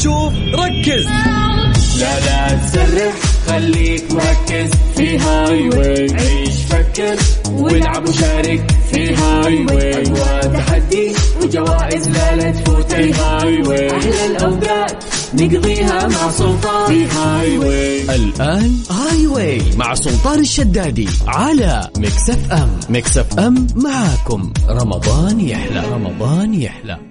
تشوف ركز. لا لا تسرح خليك مركز في Highway عيش فكر والعب وشارك في Highway تحدي وجوائز لا لا تفوت في Highway أحلى الأوقات نقضيها مع سلطان في Highway الآن Highway مع سلطان الشدادي على Mix FM. Mix FM معاكم. رمضان يحلى. رمضان يحلى.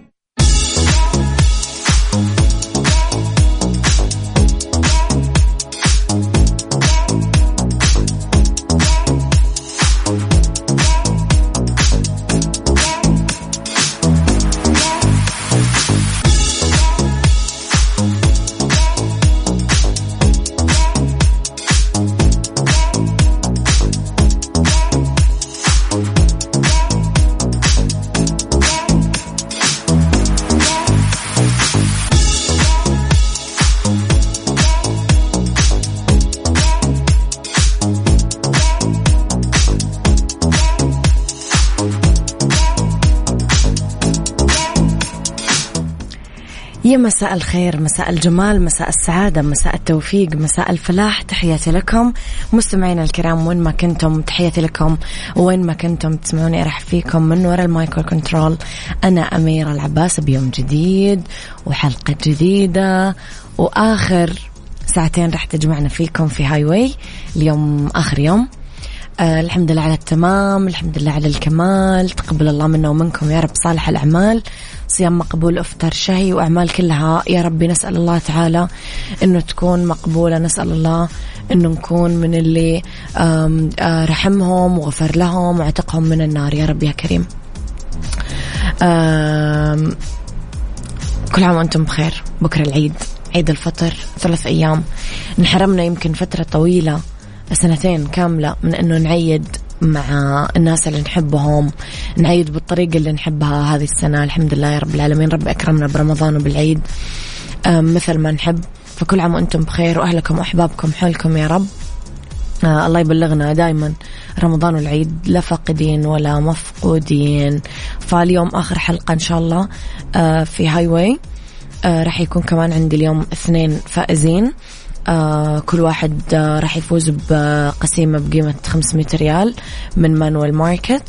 يا مساء الخير مساء الجمال مساء السعادة مساء التوفيق مساء الفلاح. تحياتي لكم مستمعينا الكرام وين ما كنتم تحياتي لكم وين ما كنتم تسمعوني أرحب فيكم من وراء ال mic وال control. أنا أميرة العباس بيوم جديد وحلقة جديدة وآخر ساعتين راح تجمعنا فيكم في Highway. اليوم آخر يوم. آه الحمد لله على التمام الحمد لله على الكمال تقبل الله منا ومنكم يا رب. صالح الأعمال صيام مقبول افطر شهي وأعمال كلها يا ربي نسأل الله تعالى إنه تكون مقبولة. نسأل الله إنه نكون من اللي آه رحمهم وغفر لهم واعتقهم من النار يا رب يا كريم. كل عام وأنتم بخير. بكرة العيد عيد الفطر ثلاث أيام. انحرمنا يمكن فترة طويلة. سنتين كاملة من إنه نعيد مع الناس اللي نحبهم نعيد بالطريقة اللي نحبها هذه السنة. الحمد لله يا رب العالمين. رب أكرمنا برمضان وبالعيد. مثل ما نحب. فكل عام وأنتم بخير. وأهلكم وأحبابكم حولكم يا رب. آه الله يبلغنا دائما رمضان والعيد لا فاقدين ولا مفقودين. فاليوم آخر حلقة إن شاء الله آه في هاي واي آه راح يكون كمان عندي اليوم اثنين فائزين. آه كل واحد آه راح يفوز بقسيمة بقيمة 500 ريال من مانويل ماركت.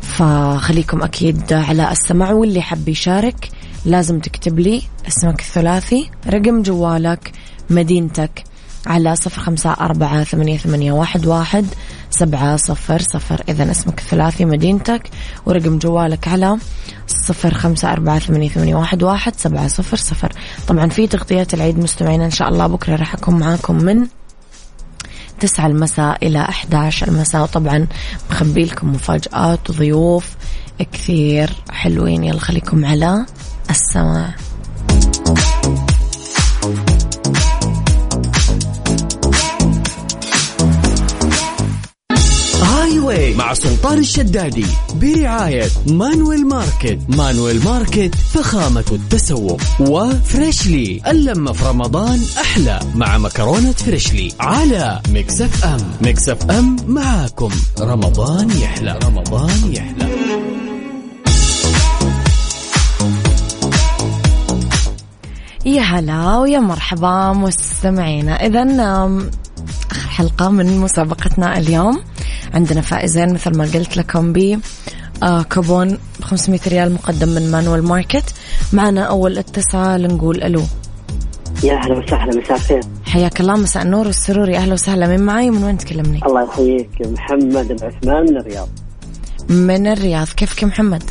فخليكم أكيد على السمع واللي حب يشارك لازم تكتب لي اسمك الثلاثي. رقم جوالك مدينتك على صفر خمسة أربعة ثمانية, ثمانية واحد, واحد. سبعة صفر صفر. إذا اسمك الثلاثي مدينتك ورقم جوالك على صفر خمسة أربعة ثمانية, ثمانية واحد, واحد سبعة صفر صفر. طبعا في تغطيات العيد مستمعين إن شاء الله بكرة راح أكون معاكم من تسعة المساء إلى 11 المساء. وطبعا مخبي لكم مفاجآت وضيوف كثير حلوين. يلا خليكم على السماع مع سلطان الشدادي برعاية Manuel Market. Manuel Market فخامة التسوق. و Freshly اللمة في رمضان أحلى مع مكرونة Freshly على Mix FM. Mix FM معاكم. رمضان يحلى. رمضان يحلى. يا هلا ويا مرحبا مستمعينا. إذا آخر حلقة من مسابقتنا اليوم. عندنا فائزين مثل ما قلت لكم ب آه كوبون ب 500 ريال مقدم من Manuel Market. معنا أول اتصال نقول ألو. يا أهلا وسهلا مساء الخير. حياك الله مساء النور والسرور. يا أهلا وسهلا من معي من وين تكلمني؟ الله يحييك محمد العثمان من الرياض. من الرياض. كيفك يا محمد؟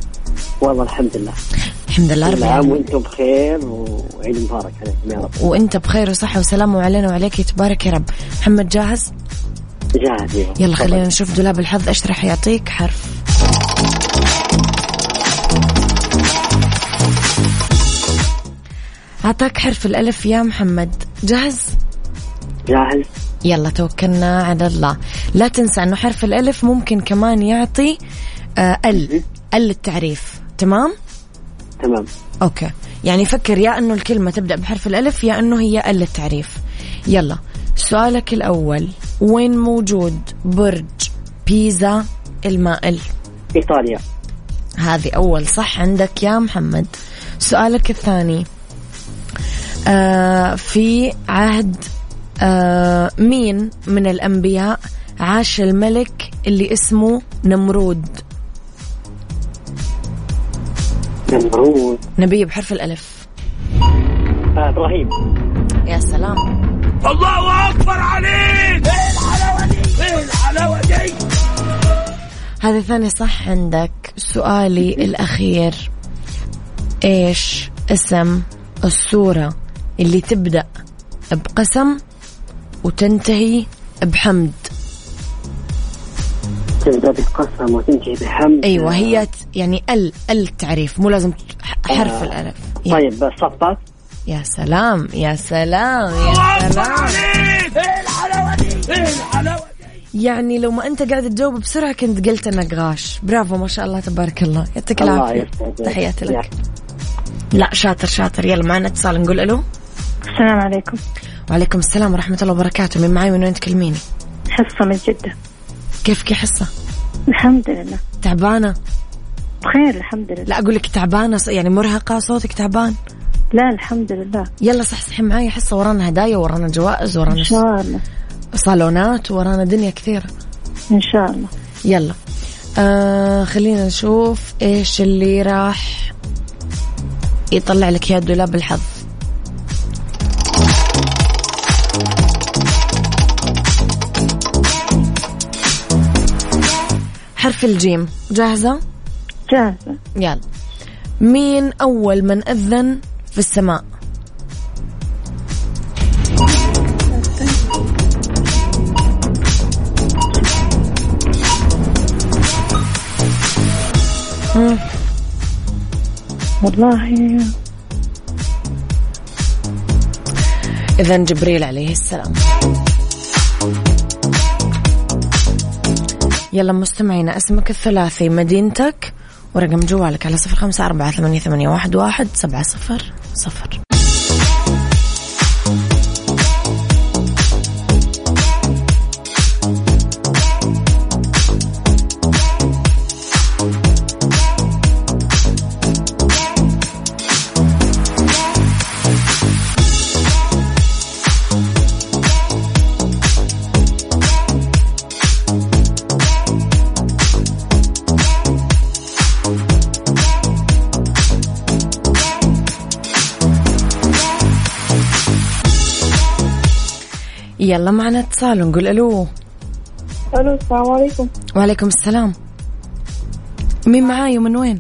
والله الحمد لله. الحمد لله رب العالمين. وأنتم بخير وعيد مبارك عليكم يا رب. وأنت بخير وصحة وسلامة وعلينا وعليك يتبارك يا رب. محمد جاهز؟ جاهز يلا. خلينا نشوف دولاب الحظ إيش راح يعطيك حرف. أعطاك حرف الألف يا محمد. جاهز؟ جاهز. يلا توكلنا على الله. لا تنسى أنه حرف الألف ممكن كمان يعطي آه ال ال التعريف. تمام؟ تمام. أوكي. يعني فكر يا أنه الكلمة تبدأ بحرف الألف يا أنه هي ال التعريف. يلا سؤالك الأول. وين موجود برج بيزا المائل؟ إيطاليا. هذه أول صح عندك يا محمد. سؤالك الثاني آه في عهد آه مين من الأنبياء عاش الملك اللي اسمه نمرود؟ نمرود. نبي بحرف الألف. آه إبراهيم. يا سلام. الله أكبر عليك. إيه الحلاوه دي إيه الحلاوه دي هذه ثانية صح عندك. سؤالي الأخير. إيش اسم السورة اللي تبدأ بقسم وتنتهي بحمد؟ تبدأ بقسم وتنتهي بحمد. أيوة هي يعني ال التعريف مو لازم حرف آه. الألف. يا- طيب صفات يا سلام يا سلام يا سلام. عليك إيه الحلاوه دي إيه الحلاوه دي يعني لو ما أنت قاعد تجاوب بسرعة كنت قلت إنك غاش. برافو ما شاء الله تبارك الله. يعطيك يسعدك. تحياتي يا. لك لا شاطر شاطر. يلا معنا اتصال. نقول ألو. السلام عليكم. وعليكم السلام ورحمة الله وبركاته. من معي من وين تكلميني؟ حصة من جدة. كيفك يا حصة؟ الحمد لله. تعبانة؟ بخير الحمد لله. لا أقول لك تعبانة ص- يعني مرهقة صوتك تعبان؟ لا الحمد لله يلا صحصحي معي حصة ورانا هدايا ورانا جوائز ورانا إن شاء الله. صالونات ورانا دنيا كثيرة. إن شاء الله. يلا. آه خلينا نشوف إيش اللي راح يطلع لك يا دولاب الحظ حرف الجيم. جاهزة؟ جاهزة. يلا. مين أول من أذن في السماء؟ مم. والله إذا جبريل عليه السلام يلا مستمعينا اسمك الثلاثي مدينتك ورقم جوالك على صفر خمسة أربعة ثمانية, ثمانية واحد, واحد سبعة صفر صفر. يلا معنا اتصال ونقول ألو. ألو السلام عليكم. وعليكم السلام. مين معاي ومن وين؟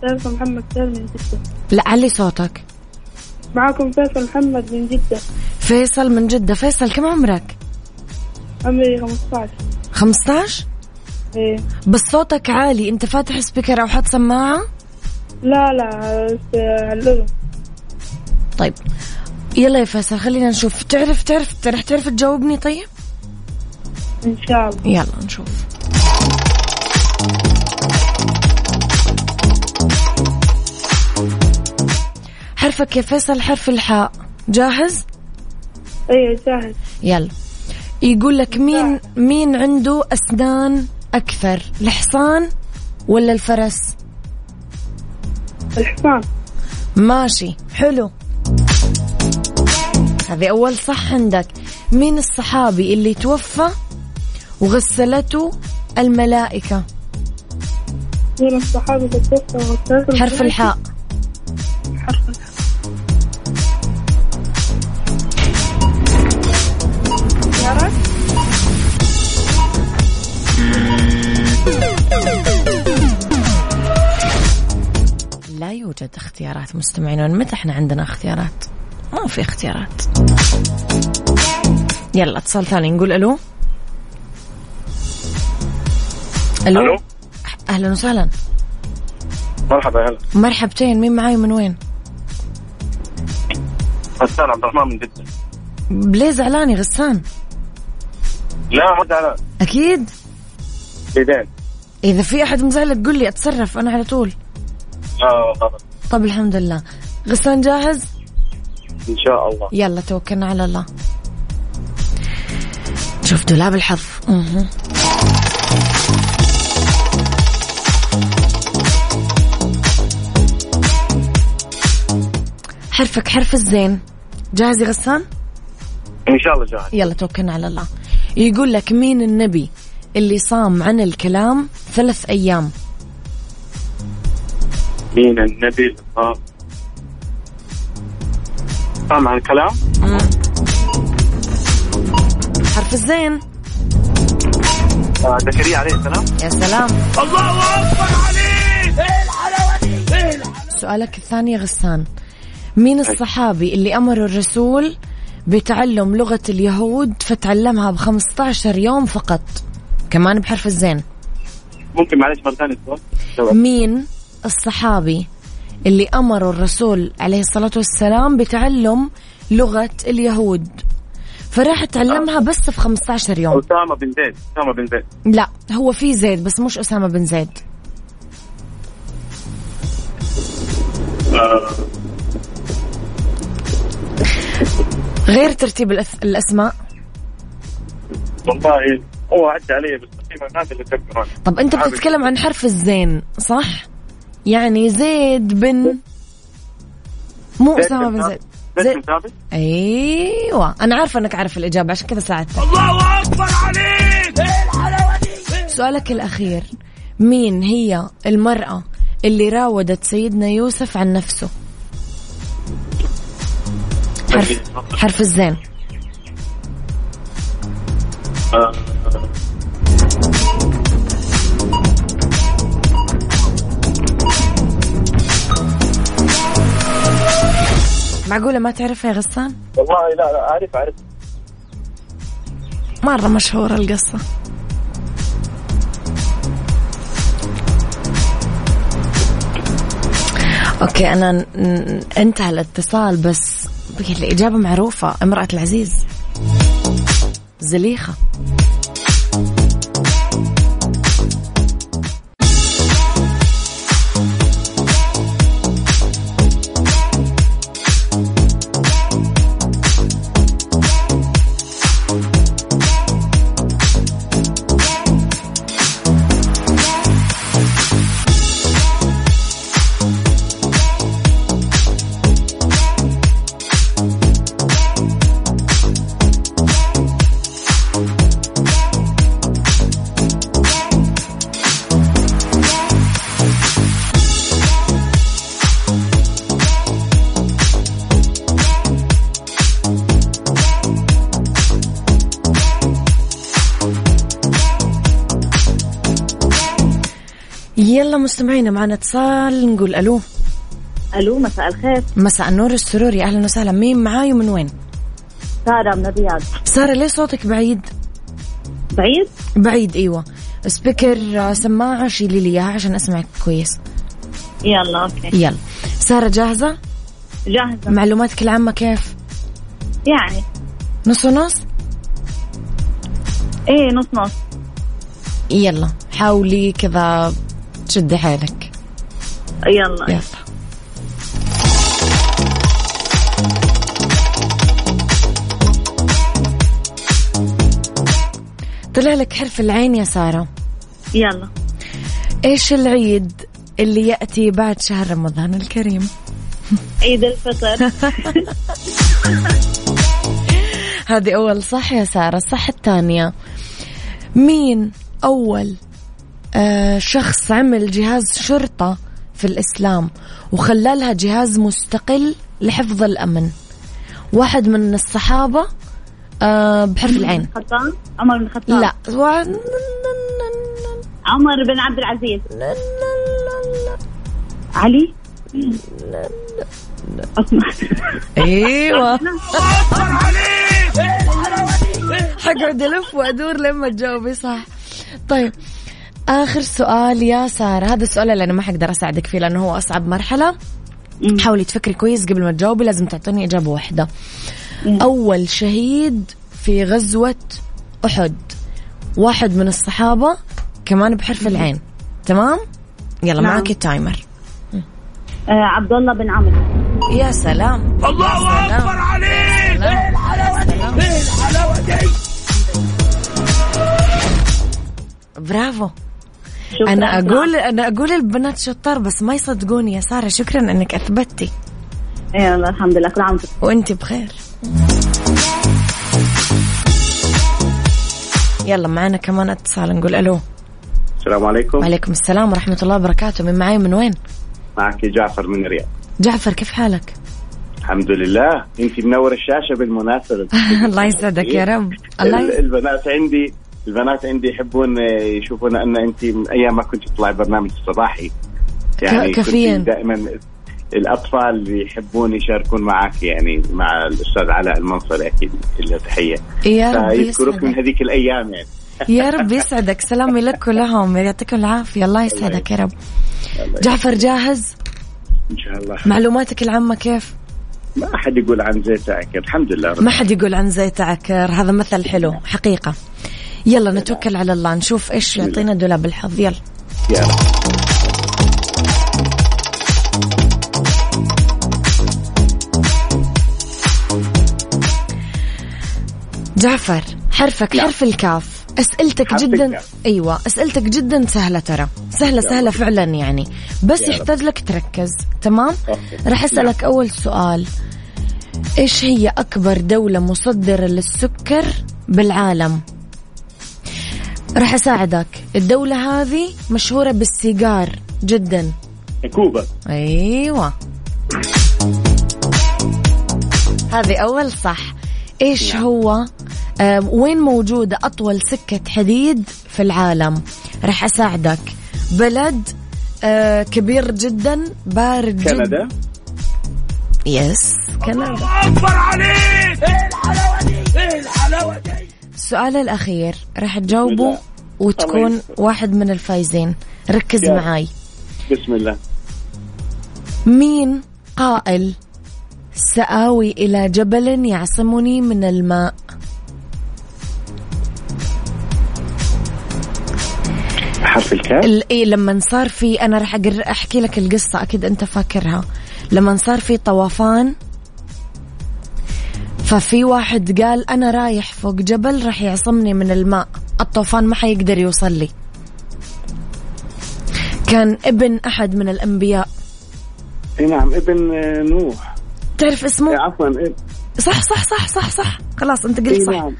فيصل محمد سالم من جدة. لا علي صوتك. معاكم فيصل محمد من جدة. فيصل من جدة. فيصل كم عمرك؟ عمري 15 15 إيه. بس صوتك عالي. أنت فاتح سبيكر أو حاط سماعة؟ لا لا بس على الأذن. طيب. يلا يا فيصل خلينا نشوف. تعرف تعرف رح تعرف تجاوبني طيب؟ إن شاء الله. يلا نشوف. حرفك يا فيصل حرف الحاء. جاهز؟ أيوة جاهز. يلا. يقول لك مين مين عنده أسنان أكثر الحصان ولا الفرس؟ الحصان. ماشي حلو. هذه أول صح عندك. مين الصحابي اللي توفى وغسلته الملائكة. من الصحابة اللي توفى وغسلت حرف الحاء. حرف الحاء. لا يوجد اختيارات مستمعين متى إحنا عندنا اختيارات؟ ما في اختيارات. يلا اتصال ثاني نقول ألو. ألو, ألو. أهلا وسهلا. مرحبا هلا مرحبتين مين معاي من وين؟ غسان عبد الرحمن من جدة. ليه زعلاني غسان؟ لا ما زعلان. أكيد؟ بيدين إذا في أحد مزعلك قل لي أتصرف أنا على طول. لا غلط طب الحمد لله. غسان جاهز؟ إن شاء الله. يلا توكلنا على الله. شوف دولاب الحظ. مه. حرفك حرف الزين. جاهز يا غسان؟ إن شاء الله جاهز. يلا توكلنا على الله. يقول لك مين النبي اللي صام عن الكلام ثلاث أيام؟ مين النبي اللي صام صام عن الكلام. حرف الزين. آه، زكريا عليه السلام. يا سلام. سؤالك الثاني يا غسان. مين الصحابي اللي أمر الرسول بتعلم لغة اليهود فتعلمها ب 15 يوم فقط؟ كمان بحرف الزين. ممكن معلش مرة ثانية السؤال مين الصحابي اللي أمر الرسول عليه الصلاة والسلام بتعلم لغة اليهود فراح تعلمها بس في 15 يوم أسامة بن زيد أسامة بن زيد لا هو في زيد بس مش أسامة بن زيد غير ترتيب الأس- الأسماء والله هو عدى علي بس تقريبا هذا اللي أتذكره أنا. طب أنت. بتتكلم عن حرف الزين صح؟ يعني زيد بن مو أسامة بن. زيد. زيد بن ثابت؟ أيوه. أنا عارفة إنك عارف الإجابة عشان كذا ساعدتك. الله أكبر عليك! إيه الحلاوه دي سؤالك الأخير مين هي المرأة اللي راودت سيدنا يوسف عن نفسه؟ حرف حرف الزين. معقولة ما تعرفها يا غسان والله لا لا أعرف أعرف. مرة مشهورة القصة. أوكي أنا انتهى الاتصال بس الإجابة معروفة امرأة العزيز. زليخة. مستمعينا معنا اتصال نقول ألو. ألو مساء الخير. مساء النور والسرور أهلا وسهلا. مين معاي ومن وين؟ سارة من الرياض. سارة ليه صوتك بعيد؟ بعيد؟ بعيد إيوه. speaker آه، سماعة شيلي لي إياها عشان أسمعك كويس. يلا okay. يلا. سارة جاهزة؟ جاهزة. معلوماتك العامة كيف؟ يعني. نص ونص؟ إيه نص نص. يلا. حاولي كذا تشدي حيلك. يلا. يلا. طلع لك حرف العين يا سارة. يلا. إيش العيد اللي يأتي بعد شهر رمضان الكريم؟ عيد الفطر. هذه أول صح يا سارة الصح الثانية. مين أول شخص عمل جهاز شرطة في الإسلام وخلالها جهاز مستقل لحفظ الأمن. واحد من الصحابة آه بحرف العين. عمر بن الخطاب. لا. عمر بن عبد العزيز. علي؟ أيوه. حقعد ألف وأدور لما تجاوبي صح. طيب آخر سؤال يا سارة. هذا السؤال اللي أنا ما حقدر أساعدك فيه لأنه هو أصعب مرحلة. مم. حاولي تفكري كويس قبل ما تجاوبي لازم تعطيني إجابة واحدة. مم. أول شهيد في غزوة أحد. واحد من الصحابة كمان بحرف العين. تمام؟ يلا نعم. معك التايمر. آه عبد الله بن عمرو. يا سلام. الله أكبر عليك. إيه الحلاوه دي إيه الحلاوه دي. برافو. أنا أقول أنا أقول البنات شطار بس ما يصدقوني يا سارة. شكرا إنك أثبتي. يلا الحمد لله كل عام وانت بخير. يلا معنا كمان اتصال نقول ألو. السلام عليكم. وعليكم السلام ورحمة الله وبركاته. من معاي من وين؟ معك جعفر من الرياض. جعفر كيف حالك؟ الحمد لله. أنت منور الشاشة بالمناسبة. الله يسعدك يا رب. الله. البنات عندي البنات عندي يحبون يشوفون أن أنت من أيام ما كنت تطلعي برنامج الصباحي يعني ك- كافيين. دائما الأطفال اللي يحبون يشاركون معك يعني مع الأستاذ علاء المنصري أكيد له تحية. يا رب فيذكرك من يسعدك هذيك الأيام يعني. يا رب يسعدك. سلامي لك ولهم. يعطيكم العافية. الله يسعدك يا رب. جعفر جاهز؟ إن شاء الله. معلوماتك العامة كيف؟ ما أحد يقول عن زيت عكر الحمد لله رب ما حد يقول عن زيت عكر هذا مثل حلو. حقيقة. يلا نتوكل على الله. نشوف إيش يعطينا دولاب الحظ. يلا. رب. جعفر حرفك حرف الكاف. أسئلتك جدا. أيوه أسئلتك جدا سهلة ترى. سهلة سهلة فعلا يعني. بس. يحتاج لك تركز. تمام. راح أسألك أول سؤال. إيش هي أكبر دولة مصدرة للسكر بالعالم؟ راح أساعدك. الدولة هذه مشهورة بالسيجار جدا. كوبا. أيوه. هذه أول صح. إيش نعم. هو؟ آه وين موجودة أطول سكة حديد في العالم؟ راح أساعدك. بلد آه كبير جدا بارد جدا. كندا. يس كندا. السؤال الأخير راح تجاوبه. وتكون. واحد من الفايزين ركز يا. معاي بسم الله مين قائل سآوي إلى جبل يعصمني من الماء حرف الكاف ال- إيه لما صار في أنا راح أحكي لك القصة أكيد أنت فاكرها لما صار في طوفان ففي واحد قال أنا رايح فوق جبل راح يعصمني من الماء. الطوفان ما حيقدر يوصل لي. كان ابن أحد من الأنبياء. إي نعم ابن آه، نوح. تعرف اسمه؟ إيه، عفوا إيه، صح صح صح صح صح. خلاص أنت إي قلت صح. نعم.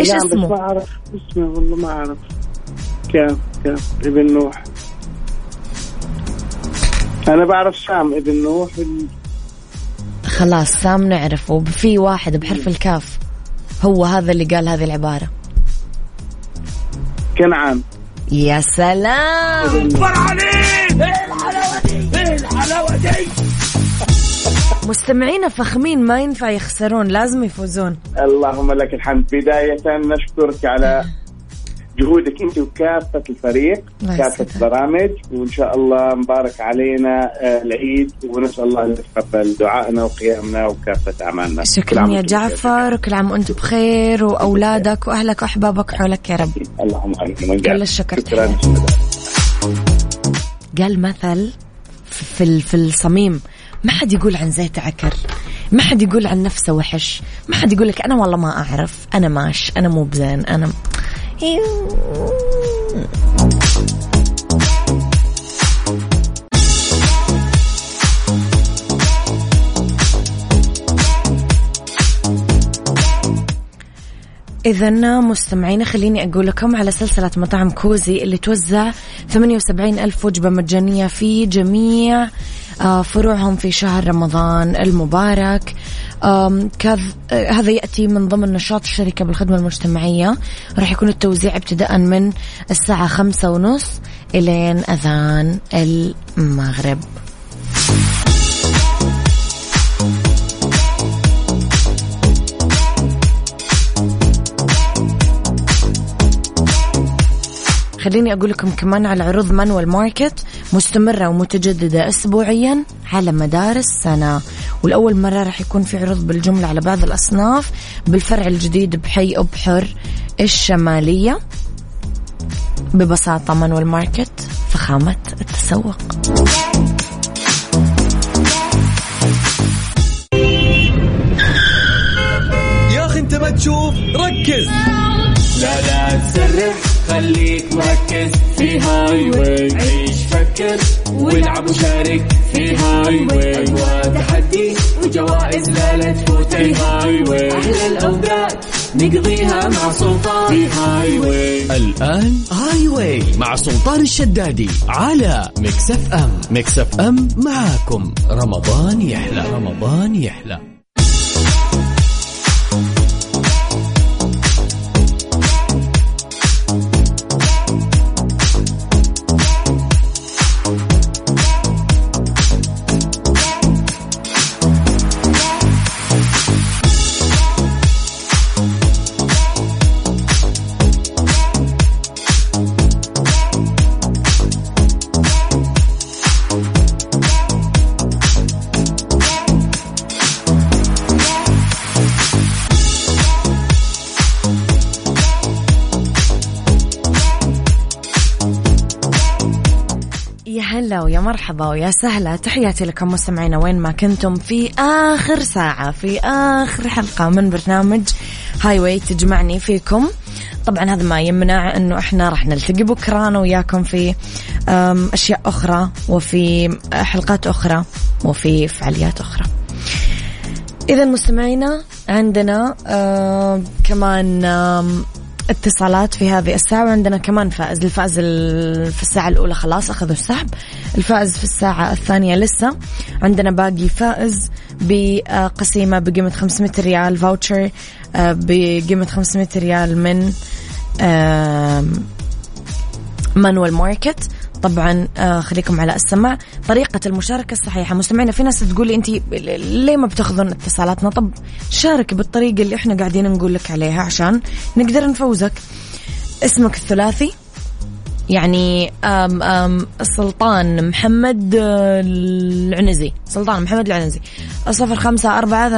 إيش نعم، اسمه؟ ما أعرف اسمه والله ما أعرف. كاف كاف ابن نوح. أنا بعرف سام ابن نوح. خلاص سام نعرفه في واحد بحرف الكاف هو هذا اللي قال هذه العبارة. كنعان. يا سلام! مستمعينا فخمين ما ينفع يخسرون لازم يفوزون. اللهم لك الحمد. بداية نشكرك على جهودك انت وكافة الفريق يسعدك. البرامج وإن شاء الله مبارك علينا آه، العيد ونسأل الله أن يتقبل دعائنا وقيامنا وكافة أعمالنا. شكرا يا جعفر وكل عام وأنتم بخير وأولادك وأهلك وأحبابك حولك يا رب. اللهم آمين. كل الشكر. شكرا. قال مثل في في الصميم ما حد يقول عن زيت عكر ما حد يقول عن نفسه وحش ما حد يقول لك أنا والله ما أعرف أنا ماش أنا مو بزين أنا إذا مستمعينا خليني أقول لكم على سلسلة مطاعم كوزي اللي توزع 78 ألف وجبة مجانية في جميع آه، فروعهم في شهر رمضان المبارك. كذ آه، هذا يأتي من ضمن نشاط الشركة بالخدمة المجتمعية. راح يكون التوزيع ابتداء من الساعة خمسة ونص إلين أذان المغرب. خليني أقول لكم كمان على عروض Manuel Market مستمرة ومتجددة أسبوعيا على مدار السنة. ولأول مرة راح يكون في عروض بالجملة على بعض الأصناف بالفرع الجديد بحي أبحر الشمالية ببساطة Manuel Market فخامة التسوق. يا أخي أنت ما تشوف ركز. لا لا تسرح. خليك مركز في Highway عيش فكر والعب وشارك في Highway أجواء تحدي وجو وجوائز لا لا تفوتك في Highway أحلى الأوقات نقضيها مع سلطان. في Highway الآن Highway مع سلطان الشدادي على أم. Mix FM معاكم. رمضان يحلى. رمضان يحلى. يا مرحبا ويا سهلا. تحياتي لكم مستمعينا وين ما كنتم. في آخر ساعة في آخر حلقة من برنامج هاي واي تجمعني فيكم. طبعا هذا ما يمنع إنه إحنا راح نلتقي بكرة أنا وياكم في أشياء أخرى وفي حلقات أخرى وفي فعاليات أخرى. اذا مستمعينا عندنا آه كمان آم، اتصالات في هذه الساعة وعندنا كمان فائز الفائز ال- في الساعة الأولى خلاص أخذوا السحب. الفائز في الساعة الثانية لسه. عندنا باقي فائز بقسيمة بقيمة 500 ريال voucher آه، بقيمة 500 ريال من Manuel Market طبعا آه خليكم على السمع طريقة المشاركة الصحيحة مستمعينا في ناس تقول لي انت ليه ما بتاخذون اتصالاتنا؟ طب شارك بالطريقة اللي إحنا قاعدين نقول لك عليها عشان نقدر نفوزك. اسمك الثلاثي يعني آم آم سلطان محمد آه، العنزي. سلطان محمد العنزي. صفر خمسة أربعة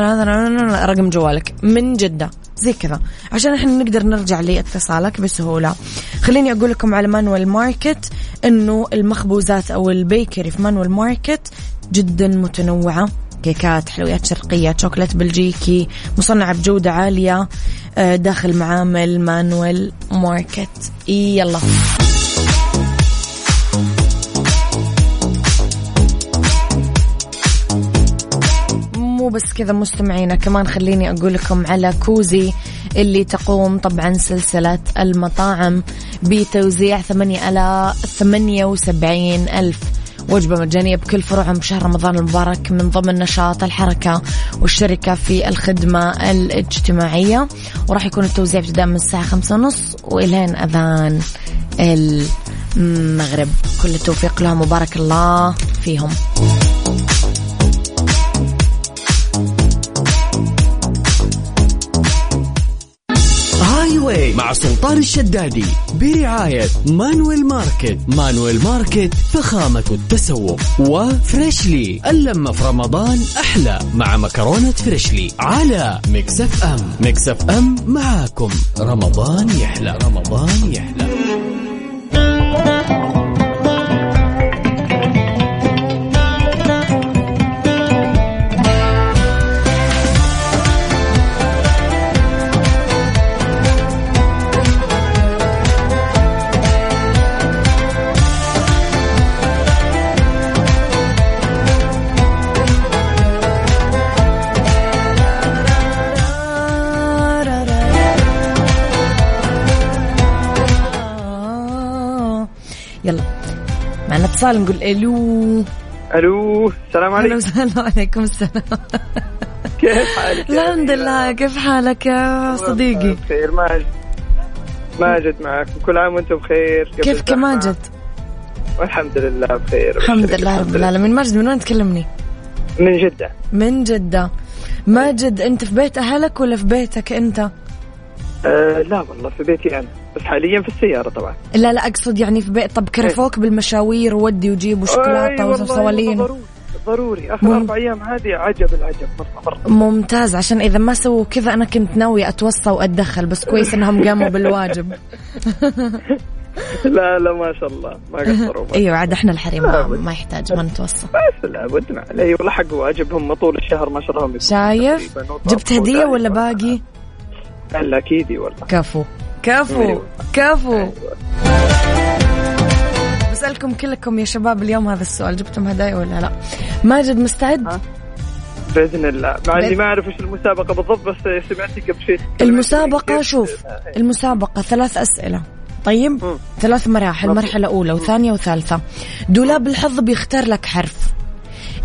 رقم جوالك. من جدة. زي كذا. عشان إحنا نقدر نرجع لاتصالك بسهولة. خليني أقول لكم على Manuel Market إنه المخبوزات أو ال bakery في Manuel Market جدا متنوعة. كيكات حلويات شرقية شوكولات بلجيكي مصنعة بجودة عالية آه، داخل معامل مانوال ماركت يلا. بس كذا مستمعينا كمان خليني أقول لكم على كوزي اللي تقوم طبعا سلسلة المطاعم بتوزيع ثمانية ألا ثمانية وسبعين ألف. وجبة مجانية بكل فروعهم بشهر رمضان المبارك من ضمن نشاط الحركة والشركة في الخدمة الاجتماعية. وراح يكون التوزيع ابتداء من الساعة خمسة ونص وإلين أذان المغرب. كل التوفيق لهم وبارك الله فيهم. Way مع سلطان الشدادي برعاية Manuel Market. Manuel Market فخامة التسوق. و Freshly. اللمة في رمضان أحلى مع مكرونة Freshly على Mix FM. Mix FM معاكم. رمضان يحلى. رمضان يحلى. اتصال نقول ألو. ألو السلام عليكم. وسهلا عليكم السلام. كيف حالك الحمد؟ لله كيف حالك يا صديقي؟ بخير ماجد ماجد معك كل عام وأنتم بخير كيفك يا. ماجد والحمد لله بخير الحمد لله رب العالمين. ماجد من وين تكلمني؟ من جدة. من جدة. ماجد أنت في بيت أهلك ولا في بيتك أنت؟ آه لا والله في بيتي أنا. بس حاليا في السيارة طبعا. لا لا أقصد يعني في بيت طب كرفوك بالمشاوير وودي وجيب وشوكولاتة وصوالين ضروري ضروري. آخر مم. أربع أيام هذه عجب العجب مرة مرة. ممتاز عشان إذا ما سووا كذا أنا كنت ناوية اتوصى وأتدخل بس كويس إنهم قاموا بالواجب. لا لا ما شاء الله ما قصروا. أيوه عاد إحنا الحريم ما. ما يحتاج ما نتوصى بس لابد والله حق واجبهم طول الشهر ما شاء الله شايف؟ جبت هدية وداعي ولا. باقي؟ لا أكيد والله. كفو. كفو. أيوة. كفو. بسألكم كلكم يا شباب اليوم هذا السؤال جبتم هدايا ولا لا؟ ماجد مستعد؟ ها؟ بإذن الله. مع إني ما أعرف إيش المسابقة بالضبط بس سمعتي قبل شيء المسابقة كيف- شوف المسابقة ثلاث أسئلة. طيب. ثلاث مراحل مرحلة أولى وثانية وثالثة. دولاب الحظ بيختار لك حرف.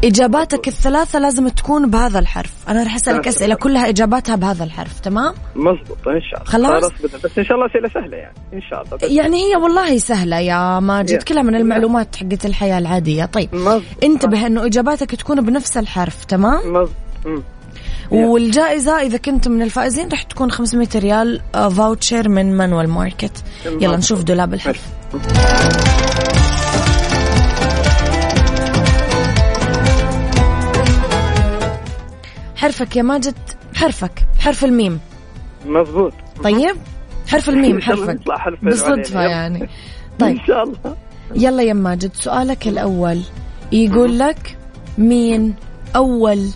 إجاباتك الثلاثة لازم تكون بهذا الحرف أنا رح أسألك ثلاثة. أسئلة كلها إجاباتها بهذا الحرف تمام مزبوط إن شاء الله خلاص؟ بس إن شاء الله أسئلة سهلة يعني إن شاء الله بس. يعني هي والله سهلة يا ماجد. كلها من المعلومات حقت الحياة العادية طيب مزبوط انتبه أنه إجاباتك تكون بنفس الحرف تمام. يا. والجائزة إذا كنت من الفائزين رح تكون 500 ريال آه، فاوتشر من مانوال ماركت يلا. نشوف دولاب الحرف حرفك يا ماجد حرفك حرف الميم. مزبوط طيب حرف الميم إن حرفك. بالصدفة. يعني. طيب. ان شاء الله. يلا يا ماجد سؤالك الأول. يقول لك مين أول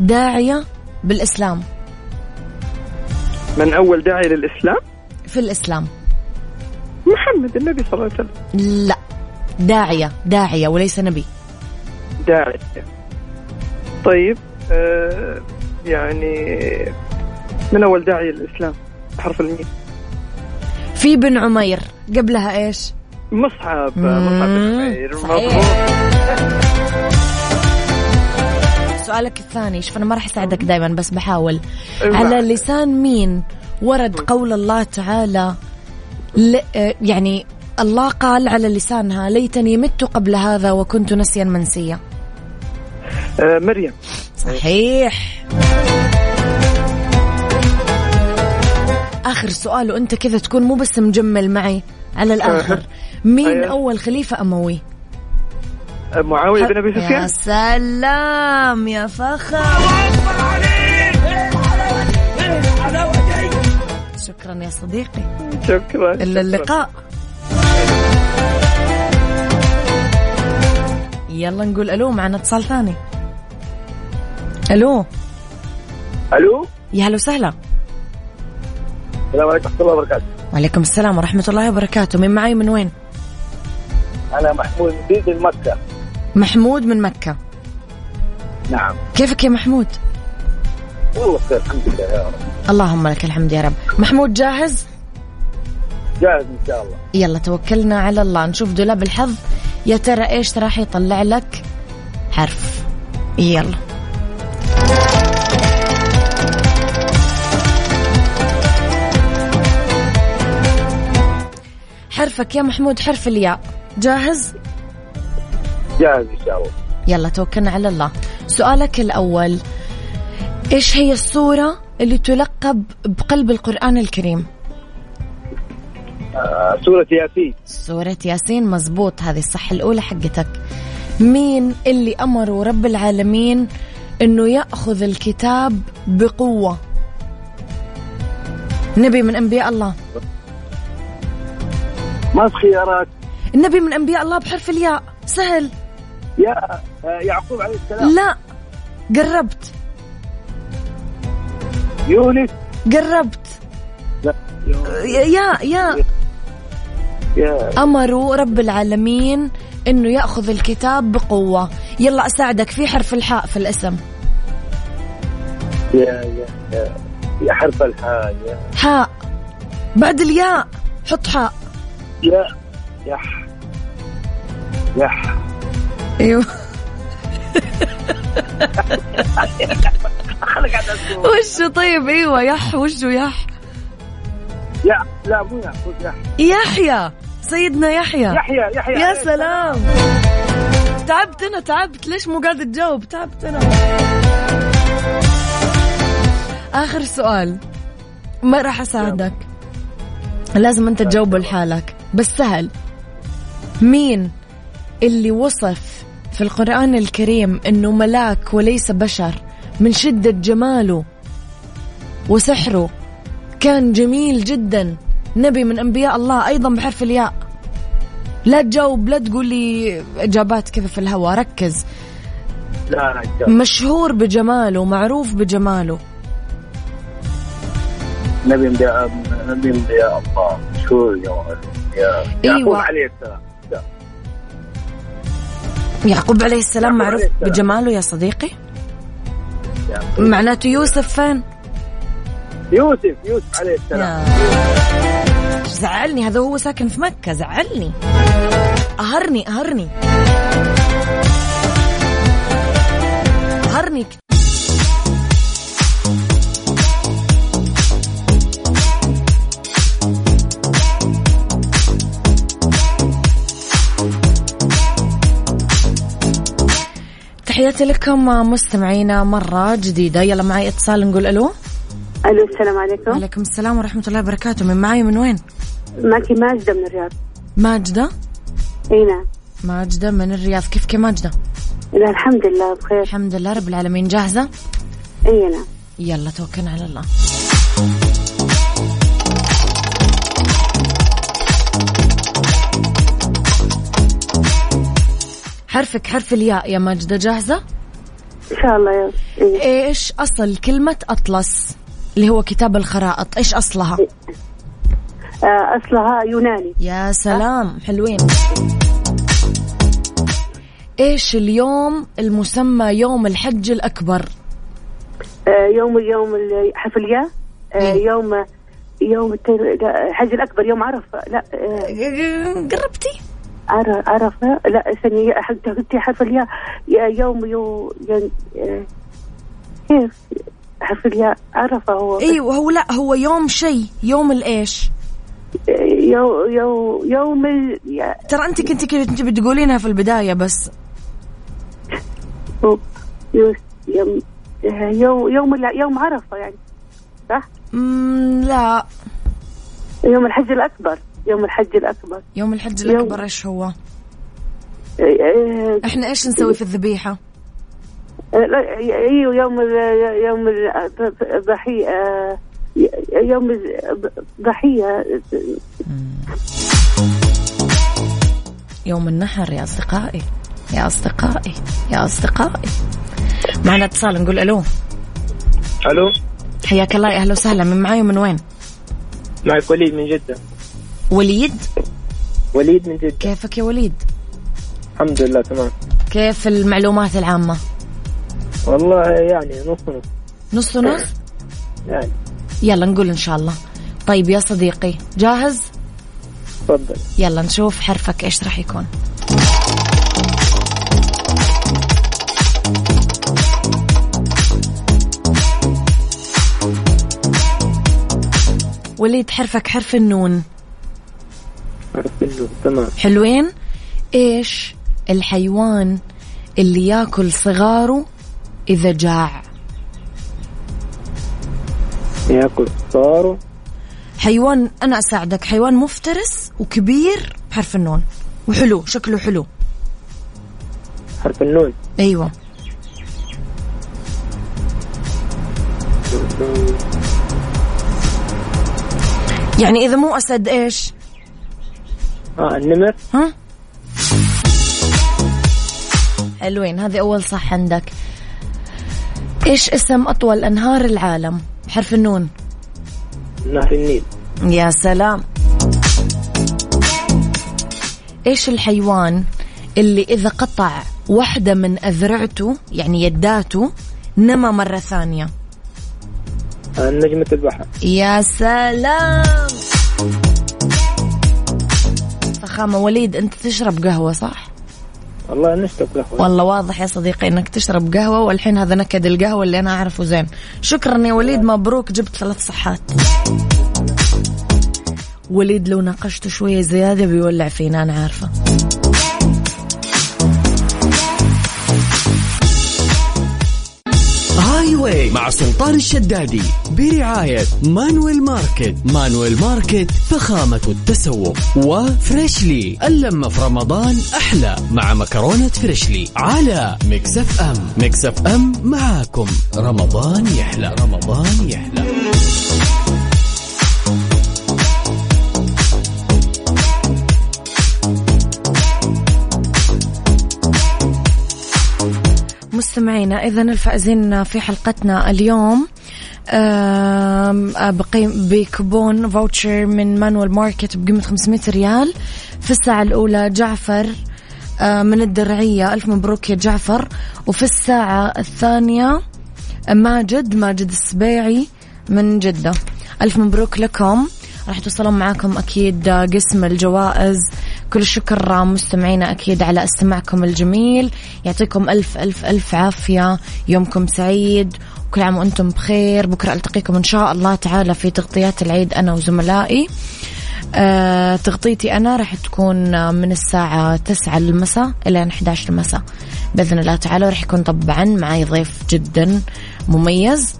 داعية بالإسلام؟ من أول داعي للإسلام؟ في الإسلام. محمد النبي صلى الله عليه وسلم. لا. داعية داعية وليس نبي. داعي. طيب. يعني من أول داعي للاسلام حرف الميم. في بن عمير قبلها إيش؟ مصعب مصعب بن عمير. سؤالك الثاني شوف أنا ما راح أساعدك دائما بس بحاول. أيوة. على لسان مين ورد قول الله تعالى ل... آه، يعني الله قال على لسانها ليتني مت قبل هذا وكنت نسيا منسيا آه مريم. صحيح. آخر سؤال وأنت كذا تكون مو بس مجمل معي. على الآخر مين أيوة. أول خليفة أموي؟ آه معاويه بن أبي يا سفيان سلام يا فخر. شكرا يا صديقي. شكرا. شكراً. اللقاء. يلا نقول ألو معنا اتصال ثاني. ألو. ألو؟ يا هلا وسهلا. السلام عليكم ورحمة الله وبركاته. وعليكم السلام ورحمة الله وبركاته. من معي من وين؟ أنا محمود من مكه محمود من مكة. نعم. كيفك يا محمود؟ والله بخير الحمد لله يا رب. اللهم لك الحمد يا رب. محمود جاهز؟ جاهز إن شاء الله. يلا توكلنا على الله. نشوف دولاب الحظ. يا ترى إيش راح يطلع لك؟ حرف. يلا. حرفك يا محمود حرف الياء. جاهز؟ جاهز إن شاء الله. يلا توكلنا على الله. سؤالك الأول. إيش هي السورة اللي تلقب بقلب القرآن الكريم؟ سورة ياسين. سورة ياسين مزبوط هذه الصح الأولى حقتك. مين اللي أمروا رب العالمين أنه يأخذ الكتاب بقوة؟ نبي من أنبياء الله. ما في خيارات. النبي من أنبياء الله بحرف الياء. سهل. يا آه يعقوب عليه السلام. لا. قربت. يونس. قربت. لا يا يا. أمروا رب العالمين أنه يأخذ الكتاب بقوة. يلا أساعدك في حرف الحاء في الاسم. يا يا يا, حرف الحاء يا حاء. بعد الياء حط حاء. يا يح يح أيوه. وشو طيب؟ أيوه يح وشو يح؟ يا لا مو يح. يحيى. سيدنا يحيى. يحيى يحيى يا سلام. تعبت أنا تعبت. ليش مو قاعد تجاوب؟ تعبت أنا. آخر سؤال. ما راح أساعدك. لازم أنت تجاوبه لحالك. بس سهل. مين اللي وصف في القرآن الكريم إنه ملاك وليس بشر؟ من شدة جماله وسحره. كان جميل جدا. نبي من أنبياء الله أيضا بحرف الياء لا تجاوب لا تقول لي إجابات كذا في الهواء ركز لا لا. مشهور بجماله معروف بجماله نبي من نبي من يا الله مشهور يا يا أيوة. يعقوب عليه السلام لا. يعقوب عليه السلام يعقوب معروف عليه السلام. بجماله يا صديقي معناته يوسف فين؟ يوسف يوسف عليه السلام. زعلني هذا هو ساكن في مكة زعلني. أهرني أهرني. أهرني. تحياتي لكم مستمعينا مرة جديدة. يلا معي اتصال نقول ألو. ألو السلام عليكم. وعليكم السلام ورحمة الله وبركاته. من معي من وين؟ معك ماجدة من الرياض. ماجدة؟ إي نعم. ماجدة من الرياض. كيفك يا ماجدة؟ لا الحمد لله بخير. الحمد لله رب العالمين. جاهزة؟ إي نعم. يلا توكلنا على الله. حرفك حرف الياء يا ماجدة. جاهزة؟ إن شاء الله يا إيه. إيش أصل كلمة أطلس؟ اللي هو كتاب الخرائط. إيش أصلها؟ آه، أصلها يوناني. يا سلام حلوين. إيش اليوم المسمى يوم الحج الأكبر؟ آه، يوم يوم ال- حرف الياء آه،. يوم يوم الحج الأكبر يوم عرفة. لا قربتي؟ عر- عرفة. لا حرف الياء يا- يوم يو ين- آه، كيف؟ حرف الياء عرفة هو. أيوه هو لا هو يوم شيء يوم الإيش؟ يو يو يوم ال- ترى أنت كنت كنت بتقولينها في البداية بس. يو- يو- يوم يوم يوم عرفة يعني صح؟ لا. يوم الحج الأكبر يوم الحج الأكبر. يوم الحج يوم- الأكبر إيش هو؟ آه، آه، إحنا إيش نسوي في الذبيحة؟ أيوه يوم ال- يوم ال- الضحية آه، يوم الضحية يوم النحر يا أصدقائي يا أصدقائي يا أصدقائي. معنا اتصال نقول ألو. ألو؟ حياك الله يا أهلا وسهلا. من معاي ومن وين؟ معك وليد من جدة. وليد؟ وليد من جدة. كيفك يا وليد؟ الحمد لله تمام. كيف المعلومات العامة؟ والله يعني نص نص. نص ونص يعني. يلا نقول إن شاء الله. طيب يا صديقي جاهز؟ تفضل. يلا نشوف حرفك إيش راح يكون. وليد حرفك حرف النون. عرفت انه تمام. حلوين؟ إيش الحيوان اللي ياكل صغاره إذا جاع. ياكل صاروا حيوان أنا أساعدك. حيوان مفترس وكبير بحرف النون. وحلو شكله حلو. حرف النون. أيوه. يعني إذا مو أسد إيش؟ آه النمر. ها؟ حلوين هذه أول صح عندك. إيش اسم أطول أنهار العالم؟ بحرف النون. نهر النيل. يا سلام. إيش الحيوان اللي إذا قطع واحدة من أذرعته يعني يداته نما مرة ثانية؟ نجمة البحر. يا سلام. فخامة وليد أنت تشرب قهوة صح؟ والله نشرب قهوة والله واضح يا صديقي إنك تشرب قهوة والحين هذا نكد القهوة اللي أنا أعرفه زين. شكرا يا وليد مبروك جبت ثلاث صحات. وليد لو ناقشته شوية زيادة بيولع فينا أنا عارفة. Highway مع سلطان الشدادي برعاية Manuel Market. Manuel Market فخامة التسوق. و Freshly. اللمة في رمضان أحلى مع مكرونة Freshly على Mix FM. Mix FM معاكم. رمضان يحلى. رمضان يحلى. مستمعينا اذا الفائزين في حلقتنا اليوم بقيم بكوبون voucher من Manuel Market بقيمة 500 ريال. في الساعة الأولى جعفر من الدرعية ألف مبروك يا جعفر. وفي الساعة الثانية ماجد ماجد السبيعي من جدة. ألف مبروك لكم. راح توصلون معاكم أكيد قسم الجوائز. كل الشكر مستمعينا أكيد على استماعكم الجميل. يعطيكم ألف ألف ألف عافية. يومكم سعيد. كل عام وأنتم بخير. بكرة ألتقيكم إن شاء الله تعالى في تغطيات العيد أنا وزملائي. آه تغطيتي أنا راح تكون من الساعة 9 المساء إلى 11 المساء. بإذن الله تعالى وراح يكون طبعا معي ضيف جدا مميز.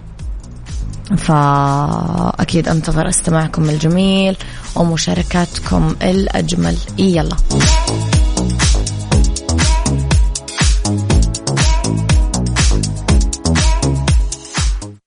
فأكيد أنتظر استماعكم الجميل ومشاركاتكم الأجمل. يلا.